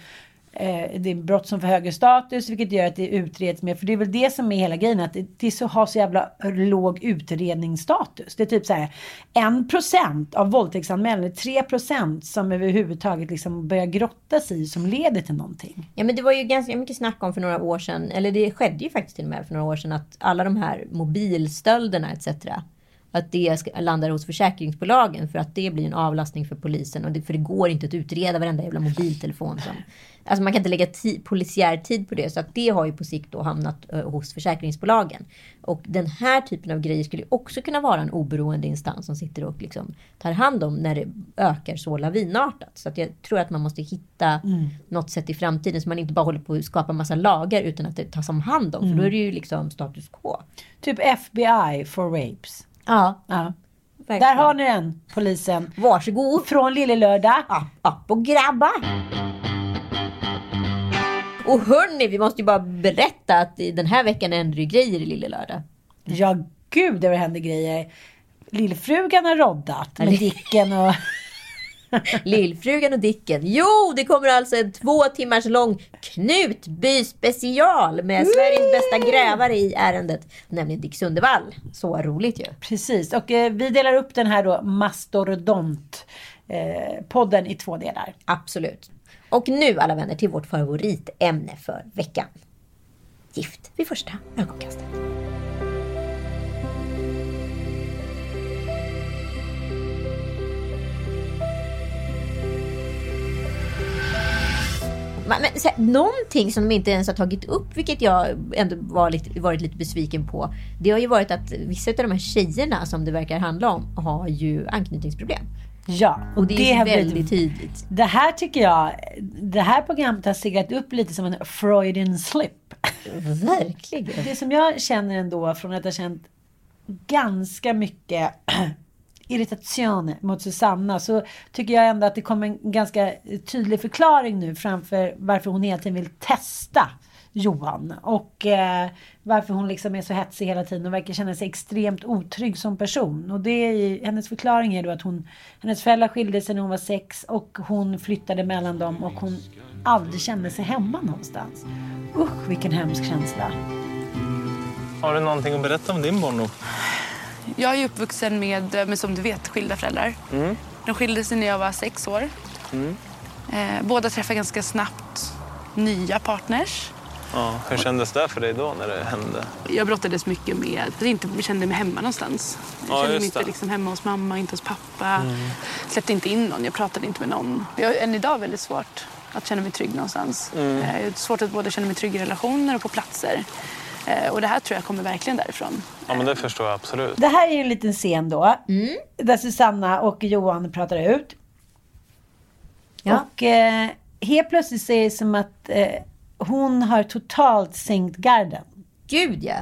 eh, det är brott som får högre status, vilket gör att det utreds mer. För det är väl det som är hela grejen, att det, det så, har så jävla låg utredningsstatus. Det är typ så här, en procent av våldtäktsanmälningar, tre procent som överhuvudtaget liksom börjar grotta sig i, som leder till någonting. Ja men det var ju ganska mycket snack om för några år sedan, eller det skedde ju faktiskt till och med för några år sedan att alla de här mobilstölderna etc. Att det ska, landar hos försäkringsbolagen för att det blir en avlastning för polisen. Och det, för det går inte att utreda varenda jävla mobiltelefon. Som, alltså man kan inte lägga polisiär tid på det. Så att det har ju på sikt då hamnat eh, hos försäkringsbolagen. Och den här typen av grejer skulle också kunna vara en oberoende instans som sitter och liksom tar hand om när det ökar så lavinartat. Så att jag tror att man måste hitta något sätt i framtiden så man inte bara håller på att skapa massa lagar utan att det tas om hand om. För då är det ju liksom status quo. Typ FBI for rapes. Ja, Ja. Där har ni den, polisen. Varsågod. Från Lille Lördag. Upp, upp och grabba! Och hörni, vi måste ju bara berätta att i den här veckan händer det grejer i Lille Lördag. Ja, gud det händer grejer. Lillfrugan har roddat med Ja, Dicken och... Lillfrugan och Dicken. Jo, det kommer alltså en två timmars lång Knutby special med Sveriges bästa grävare i ärendet, nämligen Dick Sundevall. Så roligt ju. Precis, och eh, vi delar upp den här då Mastodont eh, podden i två delar. Absolut. Och nu alla vänner till vårt favoritämne för veckan. Gift vid första ögonkastet. Men, så här, någonting som de inte ens har tagit upp, vilket jag ändå var lite, varit lite besviken på. Det har ju varit att vissa av de här tjejerna som det verkar handla om har ju anknytningsproblem. Ja, Och det är har blivit- väldigt tydligt. Det här tycker jag, det här programmet har seglat upp lite som en Freudian slip. Verkligen. Det som jag känner ändå från att ha känt ganska mycket irritation mot Susanna så tycker jag ändå att det kommer en ganska tydlig förklaring nu framför varför hon hela tiden vill testa Johan. Och eh, varför hon liksom är så hetsig hela tiden och verkar känna sig extremt otrygg som person. Och det är, hennes förklaring är då att hon, hennes föräldrar skilde sig när hon var sex och hon flyttade mellan dem och hon aldrig kände sig hemma någonstans. Usch vilken hemsk känsla. Har du någonting att berätta om din barndom? Jag är uppvuxen med, med som du vet, skilda föräldrar. De skilde sig när jag var sex år. Eh, båda träffade ganska snabbt nya partners. Ja, hur kändes det för dig då när det hände? Jag brottades mycket med att jag inte kände mig hemma någonstans. Jag Ja, kände mig inte det. liksom hemma hos mamma, inte hos pappa. Släppte inte in någon, jag pratade inte med någon. Jag har än idag väldigt svårt att känna mig trygg någonstans. Eh, Jag har svårt att både känna mig trygg i relationer och på platser. Eh, Och det här tror jag kommer verkligen därifrån. Ja, men det förstår jag absolut. Det här är ju en liten scen då. Där Susanna och Johan pratar ut. Ja. Och eh, helt plötsligt så är det som att eh, hon har totalt sänkt garden. Gud ja.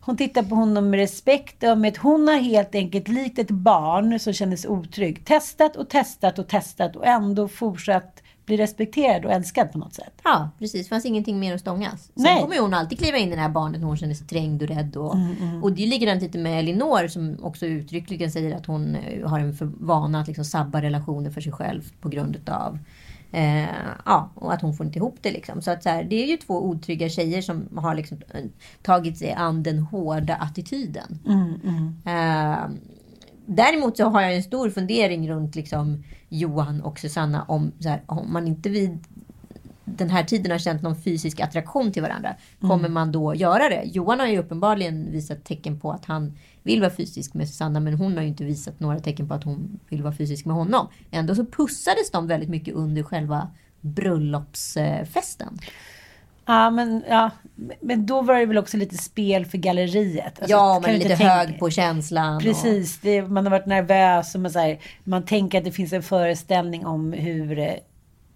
Hon tittar på honom med respekt och med att hon har helt enkelt likt ett barn som känner sig otrygg. Testat och testat och testat och ändå fortsatt bli respekterad och älskad på något sätt. Ja, precis. Det fanns ingenting mer att stångas. Sen Nej. kommer hon alltid kliva in i det här barnet när hon känner sig trängd och rädd. Och, Mm, och det är likadant lite med Elinor som också uttryckligen säger att hon eh, har en för vana att liksom sabba relationer för sig själv på grund utav Eh, ja, och att hon får inte ihop det liksom. Så att så här, det är ju två otrygga tjejer som har liksom eh, tagit sig an den hårda attityden. Eh, däremot så har jag en stor fundering runt liksom Johan och Susanna om, så här, om man inte vid den här tiden har känt någon fysisk attraktion till varandra. Kommer man då göra det? Johan har ju uppenbarligen visat tecken på att han vill vara fysisk med Susanna men hon har ju inte visat några tecken på att hon vill vara fysisk med honom. Ändå så pussades de väldigt mycket under själva bröllopsfesten. Ja, men, ja, men då var det väl också lite spel för galleriet. Alltså, ja, men du lite tänka- hög på känslan. Precis, det, man har varit nervös och man, så här, man tänker att det finns en föreställning om hur, eh,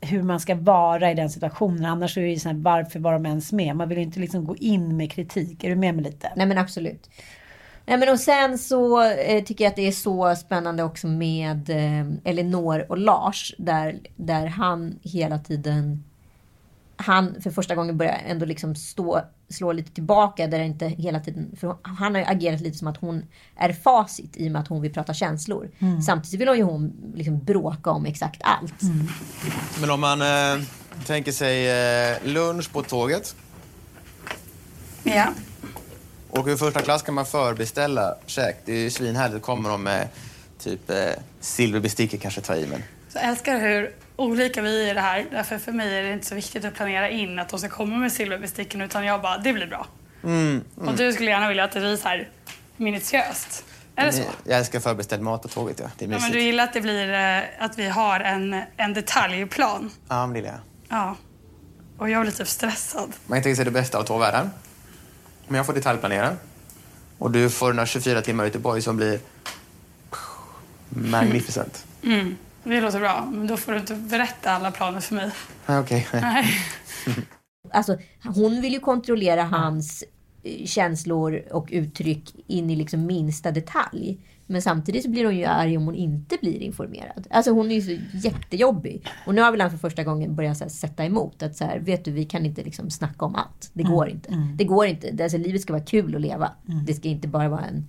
hur man ska vara i den situationen. Annars är det ju så här, varför var de ens med? Man vill ju inte liksom gå in med kritik. Är du med mig lite? Nej men absolut. Nej, men och sen så eh, tycker jag att det är så spännande också med eh, Elinor och Lars. Där, där han hela tiden... Han för första gången börjar ändå liksom stå, slå lite tillbaka. Där det inte hela tiden, för han har ju agerat lite som att hon är facit i och med att hon vill prata känslor. Samtidigt vill hon ju hon liksom bråka om exakt allt. Men om man eh, tänker sig eh, lunch på tåget. Ja. Åker i första klass kan man förbeställa käk. Det är ju svinhärligt. Kommer de med typ eh, silverbestick kanske ta i men. Så jag älskar hur olika vi är i det här. Därför för mig är det inte så viktigt att planera in att de ska komma med silverbesticken utan jag bara, det blir bra. Och du skulle gärna vilja att det blir så här minutiöst. Är det så? Jag älskar förbeställd mat på tåget ja. Det är Ja, men du gillar att det blir eh, att vi har en, en detaljplan. Ja, men det gillar jag. Ja. Och jag blir typ stressad. Man kan tänka sig det bästa av två världar. Men jag får detaljplanera. Och du får några 24 timmar i Göteborg som blir magnificent. Det låter bra, men då får du inte berätta alla planer för mig. Ah, Okej. Nej. Alltså, hon vill ju kontrollera hans eh, känslor och uttryck in i liksom minsta detalj. Men samtidigt så blir hon ju arg om hon inte blir informerad. Alltså hon är ju så jättejobbig. Och nu har väl han för första gången börjat så här, sätta emot. Att så här, vet du, vi kan inte liksom snacka om allt. Det går inte. Det går inte. Det- Alltså, livet ska vara kul att leva. Det ska inte bara vara en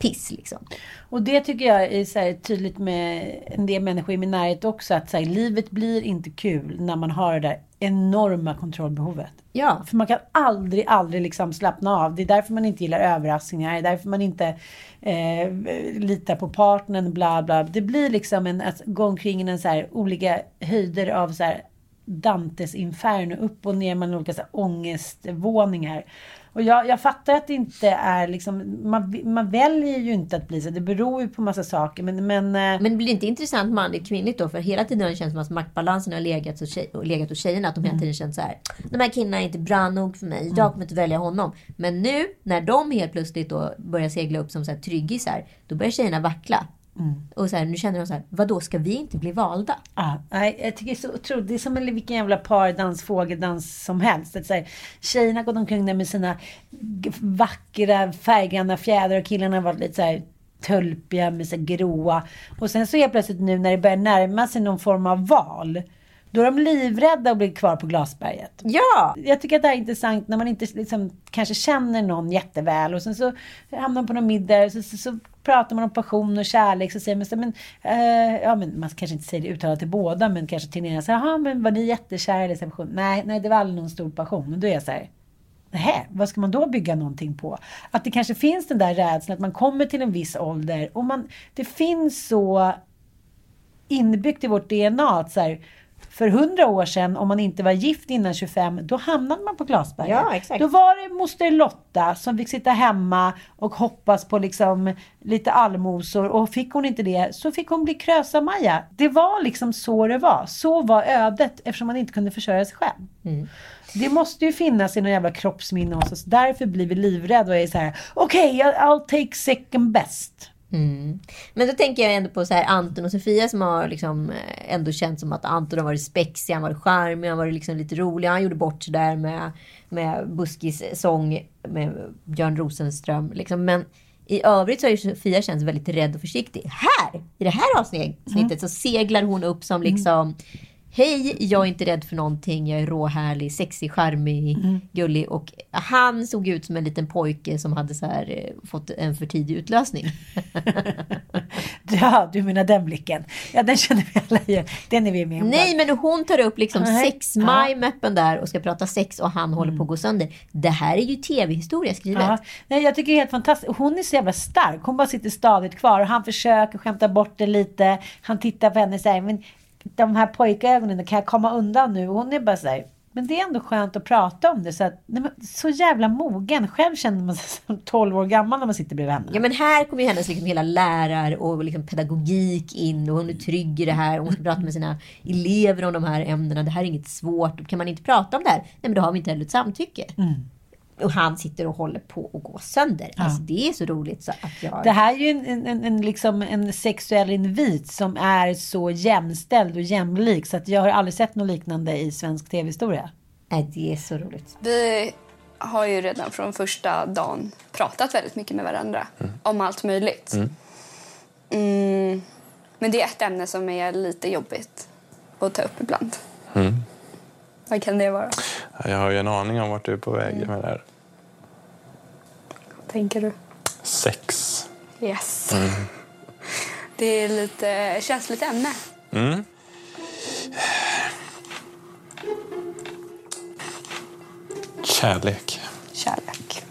piss liksom. Och det tycker jag är så här, tydligt med en del människor i min närhet också. Att så här, livet blir inte kul när man har det där enorma kontrollbehovet. Ja. För man kan aldrig, aldrig liksom slappna av. Det är därför man inte gillar överraskningar. Det är därför man inte eh, litar på partnern. Bla, bla. Det blir liksom en, att gå omkring i en så här, olika höjder av så här, Dantes inferno. Upp och ner mellan olika så här, ångestvåningar. Och jag, jag fattar att det inte är liksom, man, man väljer ju inte att bli så. Det beror ju på massa saker. Men, men, eh, Men det blir inte intressant manligt kvinnligt då? För hela tiden har det känts som att maktbalansen har legat hos, tjej, och legat hos tjejerna. Att de hela tiden känt så här. De här killarna är inte bra nog för mig. Jag kommer inte välja honom. Men nu när de helt plötsligt då börjar segla upp som så här tryggisar. Då börjar tjejerna vackla. Och så här, nu känner de så här, vadå ska vi inte bli valda? Ja, nej, jag tycker det är så otroligt. Det är som en, vilken jävla pardans, fågeldans som helst. Att, så här, tjejerna gått omkring där med sina vackra färggranna fjädrar och killarna har varit lite så här tölpiga med så här gråa. Och sen så helt plötsligt nu när det börjar närma sig någon form av val. Då är de livrädda att bli kvar på Glasberget. Ja! Jag tycker att det här är intressant när man inte liksom, kanske känner någon jätteväl och sen så hamnar man på någon middag så, så, så pratar man om passion och kärlek så säger man så men, eh, ja men man kanske inte säger det uttalat till båda men kanske till den ena jaha men var ni jättekära i passion? Nej, nej det var aldrig någon stor passion. Och då är jag så här, Nej, vad ska man då bygga någonting på? Att det kanske finns den där rädslan att man kommer till en viss ålder och man, det finns så inbyggt i vårt DNA att så här, för hundra år sedan, om man inte var gift innan 25, då hamnade man på Glasberget. Ja, exakt. Då var det moster Lotta som fick sitta hemma och hoppas på liksom lite allmosor och fick hon inte det så fick hon bli Krösa-Maja. Det var liksom så det var. Så var ödet eftersom man inte kunde försörja sig själv. Det måste ju finnas i någon jävla kroppsminne hos oss. Därför blir vi livrädda och är så här: okej, okay, I'll take second best. Men då tänker jag ändå på så här Anton och Sofia som har liksom eh, ändå känt som att Anton har varit spexig, han var charmig, han var liksom lite rolig. Han gjorde bort sig där med, med Buskis sång med Björn Rosenström. Liksom. Men i övrigt så har ju Sofia känts väldigt rädd och försiktig. Här, i det här avsnittet, så seglar hon upp som liksom Hej, jag är inte rädd för någonting. Jag är råhärlig, sexig, charmig, gullig. Och han såg ut som en liten pojke som hade så här, eh, fått en för tidig utlösning. Ja, du menar den blicken. Ja, den känner vi alla igen. Den är vi med om. Nej, men hon tar upp liksom Nej. sex-maj-mappen där och ska prata sex och han håller på att gå sönder. Det här är ju tv-historia skrivet. Ja. Nej, jag tycker det är helt fantastiskt. Hon är så jävla stark. Hon bara sitter stadigt kvar och han försöker skämta bort det lite. Han tittar på henne och säger, men de här pojkögonen, kan jag komma undan nu? Och hon är bara så här, men det är ändå skönt att prata om det. Så, att, nej, så jävla mogen. Själv känner man sig som 12 år gammal när man sitter bredvid henne. Ja men här kommer ju hennes liksom hela lärar och liksom pedagogik in och hon är trygg i det här. Hon ska prata med sina elever om de här ämnena. Det här är inget svårt. Kan man inte prata om det här? Nej men då har vi inte heller ett samtycke. Och han sitter och håller på att gå sönder. Alltså det är så roligt så att jag... Det här är ju en, en, en, liksom en sexuell invit som är så jämställd och jämlik. Så att jag har aldrig sett något liknande i svensk tv-historia. Nej, det är så roligt. Vi har ju redan från första dagen pratat väldigt mycket med varandra om allt möjligt. Mm. Men det är ett ämne som är lite jobbigt att ta upp ibland. Vad kan det vara? Jag har ju en aning om vart du är på väg med det här. Tänker du? Sex. Yes. Det är lite känsligt ämne. Mm. Kärlek. Kärlek.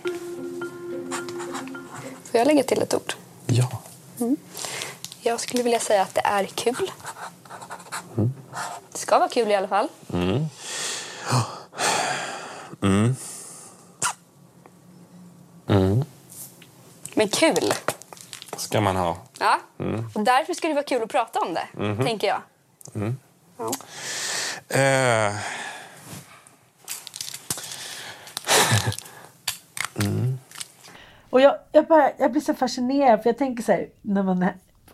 Får jag lägga till ett ord? Ja. Jag skulle vilja säga att det är kul. Det ska vara kul i alla fall. Men kul! Ska man ha. Ja. Och därför ska det vara kul att prata om det, tänker jag. Ja. Eh. Och jag, jag, bara, jag blir så fascinerad för jag tänker så här, när man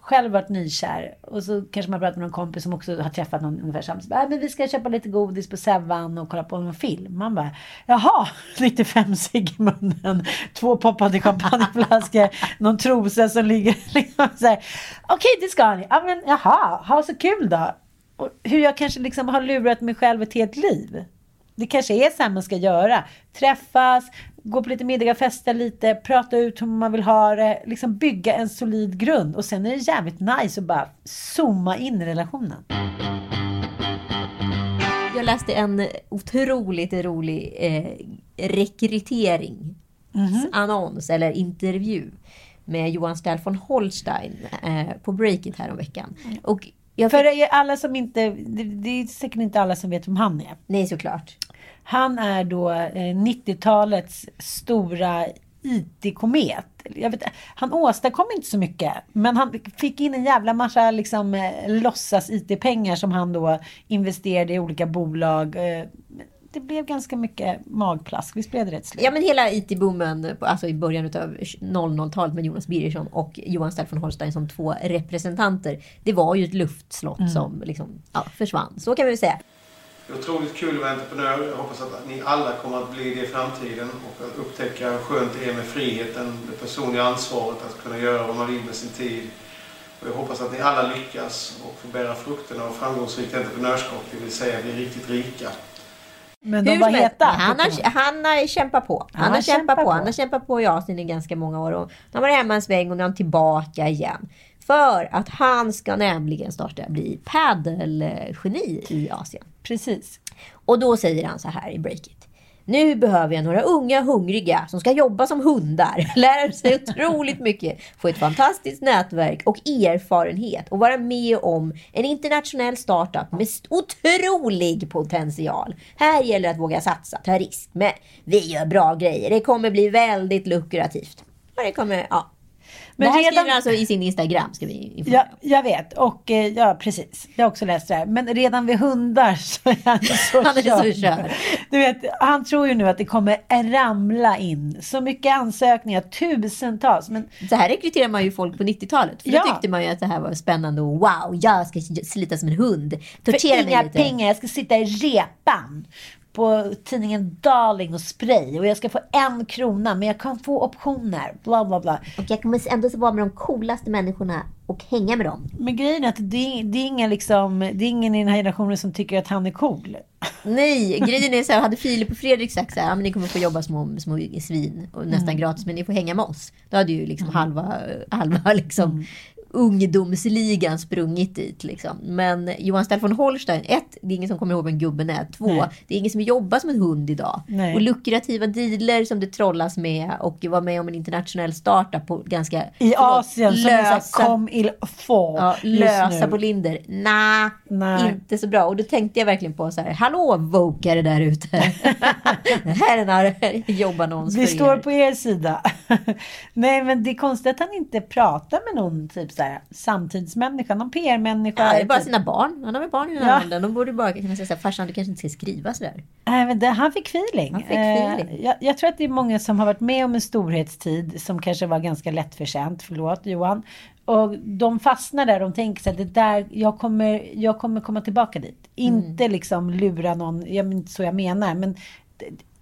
själv varit nykär och så kanske man pratar med någon kompis som också har träffat någon ungefär bara, "Äh, men vi ska köpa lite godis på Sevan och kolla på någon film. Man bara, jaha, 95 cigg i munnen, två poppade champagneflaskor, någon trosa som ligger liksom så här. Okej, det ska ni. Ja, men jaha, ha så kul då. Och hur jag kanske liksom har lurat mig själv ett helt liv. Det kanske är så här man ska göra. Träffas, gå på lite middagar, festa lite, prata ut hur man vill ha det. Liksom bygga en solid grund. Och sen är det jävligt nice att bara zooma in i relationen. Jag läste en otroligt rolig eh, rekryteringsannons eller intervju med Johan Stell von Holstein eh, på Breakit här om veckan. Och jag För alla som inte, det, det är säkert inte alla som vet vem han är. Nej, såklart. Han är då eh, 90-talets stora IT-komet. Jag vet, han åstadkom inte så mycket, men han fick in en jävla massa liksom, eh, låtsas IT-pengar som han då investerade i olika bolag. Eh, det blev ganska mycket magplask. Visst blev det rätt slut? Ja men hela IT-boomen, alltså i början av 00-talet med Jonas Birgersson och Johan Stell von Holstein som två representanter. Det var ju ett luftslott Mm. som liksom, ja, försvann. Så kan vi väl säga. Det är otroligt kul att vara entreprenör. Jag hoppas att ni alla kommer att bli det i framtiden och att upptäcka hur skönt det är med friheten, det personliga ansvaret att kunna göra vad man vill med sin tid. Och jag hoppas att ni alla lyckas och får bära frukterna av framgångsrikt entreprenörskap, det vill säga bli riktigt rika. Men de Hur var heta. Han har, han har kämpat på. Han, Han har kämpat kämpat på. på. Han har kämpat på i Asien i ganska många år. Och nu har han varit hemma en sväng och nu är han tillbaka igen. För att han ska nämligen starta bli padelgeni i Asien. Precis. Och då säger han så här i breakit. Nu behöver jag några unga hungriga som ska jobba som hundar, lära sig otroligt mycket, få ett fantastiskt nätverk och erfarenhet och vara med om en internationell startup med otrolig potential. Här gäller det att våga satsa, ta risk, men vi gör bra grejer. Det kommer bli väldigt lukrativt. Och det kommer, ja. Men det här redan- skriver han alltså i sin Instagram. Ska vi informera. Ja, jag vet. Och eh, ja, precis. Jag har också läst det här. Men redan vid hundar så är han så Han är så körd. Du vet, han tror ju nu att det kommer ramla in så mycket ansökningar, tusentals. Men Så här rekryterar man ju folk på 90-talet. För Ja. då tyckte man ju att det här var spännande och wow, jag ska slita som en hund. för Tortera mig inga lite. pengar, jag ska sitta i repan på tidningen Darling och spray och jag ska få en krona men jag kan få optioner. Bla bla bla. Och jag kommer ändå vara med de coolaste människorna och hänga med dem. Men grejen är att det, det, är ingen liksom, det är ingen i den här generationen som tycker att han är cool. Nej, grejen är så här, hade Filip och Fredrik sagt så här, ja, men ni kommer få jobba små, små svin och nästan Mm. gratis, men ni får hänga med oss. Då hade ju liksom halva, halva liksom ungdomsligan sprungit dit. Liksom. Men Johan Stell von Holstein, ett, det är ingen som kommer ihåg vem gubben är. Två, Nej. det är ingen som jobbar som en hund idag. Nej. Och lukrativa dealer som det trollas med och var med om en internationell startup på ganska I förlåt, Asien som lösa, så här, kom il få ja, lösa på Linder. Nah, Nej. inte så bra. Och då tänkte jag verkligen på så här, hallå vokare där ute. det här är en jobbannons Vi står på er sida. Nej men det är konstigt att han inte pratar med någon typ så här, samtidsmänniska, någon PR-människa. Ja, det är bara typ. sina barn. Han har väl barn i den här Ja. åldern. De borde bara kunna säga så här, farsan du kanske inte ska skriva sådär. Nej, men det, han fick feeling. Han fick Eh, feeling. jag, jag tror att det är många som har varit med om en storhetstid som kanske var ganska lättförtjänt. Förlåt Johan. Och de fastnar där. De tänker så att det där, jag kommer, jag kommer komma tillbaka dit. Mm. Inte liksom lura någon, jag, så jag menar. Men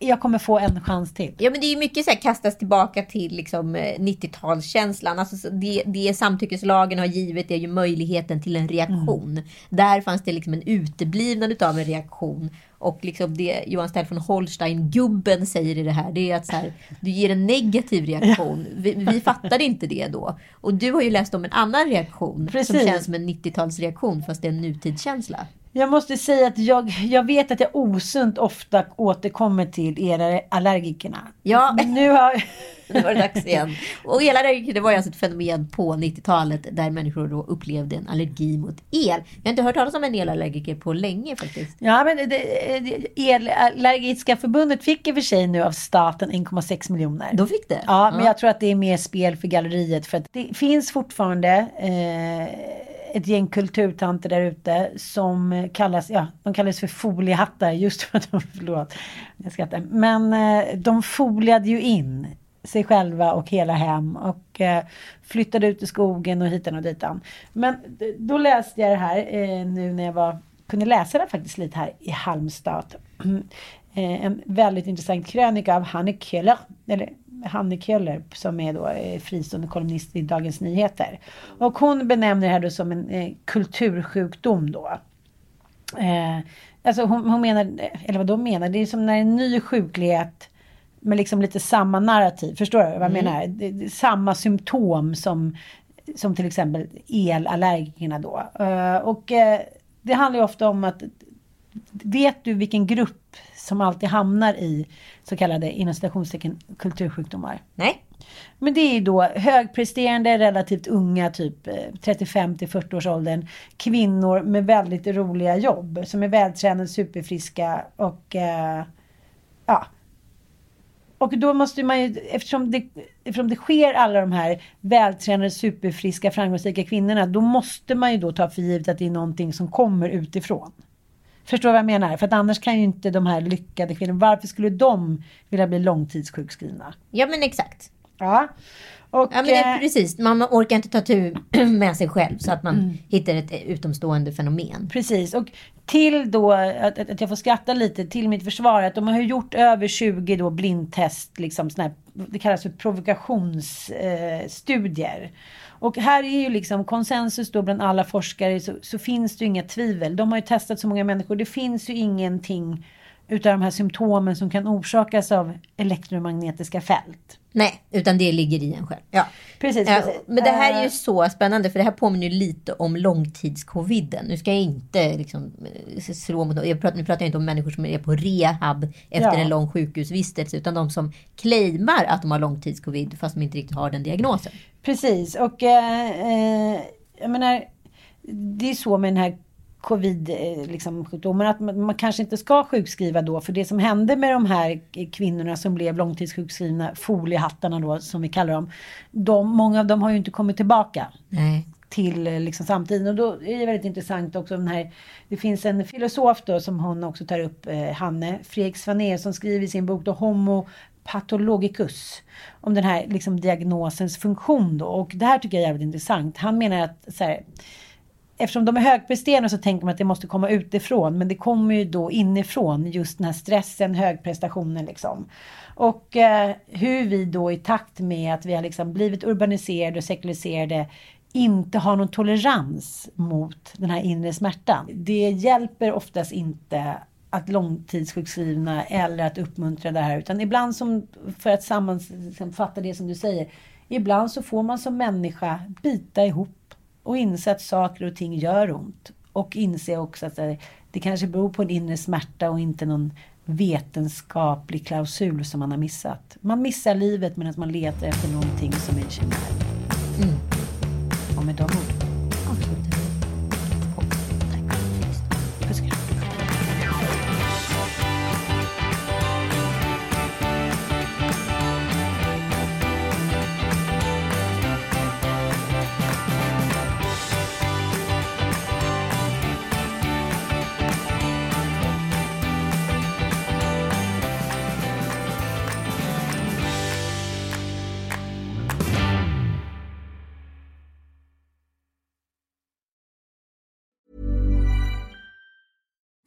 jag kommer få en chans till. Ja men det är ju mycket så här kastas tillbaka till liksom eh, 90-talskänslan. Alltså så det, det samtyckeslagen har givit är ju möjligheten till en reaktion. Där fanns det liksom en uteblivnad utav en reaktion. Och liksom det Johan Stell von Holstein-gubben säger i det här, det är att så här, du ger en negativ reaktion. Vi, vi fattade inte det då. Och du har ju läst om en annan reaktion som Precis. känns som en 90-talsreaktion fast det är en nutidskänsla. Jag måste säga att jag, jag vet att jag osunt ofta återkommer till era allergikerna. Ja. Men nu har... Nu var det dags igen. Och elallergiker det var ju alltså ett fenomen på 90-talet där människor då upplevde en allergi mot el. Jag har inte hört talas om en elallergiker på länge faktiskt. Ja, men det, det, Elallergiska förbundet fick i och för sig nu av staten 1,6 miljoner. De fick det? Ja, men Ja. jag tror att det är mer spel för galleriet. För att det finns fortfarande eh, ett gäng kulturtanter där ute som kallas, ja, de kallas för foliehattar just för att de, förlåt, jag skrattar. Men eh, de foliade ju in sig själva och hela hem och eh, flyttade ut i skogen och hitan och ditan. Men då läste jag det här eh, nu när jag var, kunde läsa det faktiskt lite här i Halmstad. Eh, en väldigt intressant krönika av Hanne Köhler, eller Hanne Köhler som är då eh, fristående kolumnist i Dagens Nyheter. Och hon benämner det här då som en eh, kultursjukdom då. Eh, alltså hon, hon menar, eller vad de menar, det är som när en ny sjuklighet med liksom lite samma narrativ. Förstår du vad jag Mm. menar? Det, det, samma symptom som, som till exempel elallergikerna då. Eh, och eh, det handlar ju ofta om att vet du vilken grupp som alltid hamnar i så kallade inom citationstecken kultursjukdomar? Nej. Men det är då högpresterande, relativt unga, typ eh, 35 till 40 års åldern. Kvinnor med väldigt roliga jobb. Som är vältränade, superfriska och eh, ja. Och då måste man ju, eftersom det, eftersom det sker alla de här vältränade, superfriska, framgångsrika kvinnorna. Då måste man ju då ta för givet att det är någonting som kommer utifrån. Förstår vad jag menar? För att annars kan ju inte de här lyckade kvinnorna, varför skulle de vilja bli långtidssjukskrivna? Ja men exakt. Ja. Och, Ja men det är eh, precis, man orkar inte ta tur med sig själv så att man Mm. hittar ett utomstående fenomen. Precis, och till då att, att jag får skratta lite till mitt försvar att de har ju gjort över 20 då blindtest, liksom såna här, det kallas för provokationsstudier. Eh. Och här är ju liksom konsensus då bland alla forskare så, så finns det ju inga tvivel. De har ju testat så många människor. Det finns ju ingenting utav de här symptomen som kan orsakas av elektromagnetiska fält. Nej, utan det ligger i en själv. Ja. Precis, precis. men det här är ju Eh, så spännande för det här påminner ju lite om långtidscoviden. Nu ska jag inte liksom eh, slå mot jag pratar, Nu pratar jag inte om människor som är på rehab efter Ja. en lång sjukhusvistelse utan de som claimar att de har långtidscovid fast de inte riktigt har den diagnosen. Precis och eh, eh, jag menar det är så med den här covid eh, liksom, att man, kanske inte ska sjukskriva då för det som hände med de här kvinnorna som blev långtidssjukskrivna, foliehattarna då som vi kallar dem. De, många av dem har ju inte kommit tillbaka Nej. till eh, liksom, samtiden. Och då är det väldigt intressant också den här, det finns en filosof då som hon också tar upp, eh, Hanne Fredrik Svané som skriver i sin bok då Homo patologicus om den här liksom, diagnosens funktion då. Och det här tycker jag är jävligt intressant. Han menar att så här, eftersom de är högpresterande så tänker man att det måste komma utifrån. Men det kommer ju då inifrån just den här stressen, högprestationen liksom. Och eh, hur vi då i takt med att vi har liksom blivit urbaniserade och sekulariserade inte har någon tolerans mot den här inre smärtan. Det hjälper oftast inte att långtidssjukskrivna eller att uppmuntra det här. Utan ibland, som, för att sammanfatta det som du säger, ibland så får man som människa bita ihop och inse att saker och ting gör ont. Och inse också att det, kanske beror på en inre smärta och inte någon vetenskaplig klausul som man har missat. Man missar livet medan man letar efter någonting som är chimär. Mm. Och med de orden.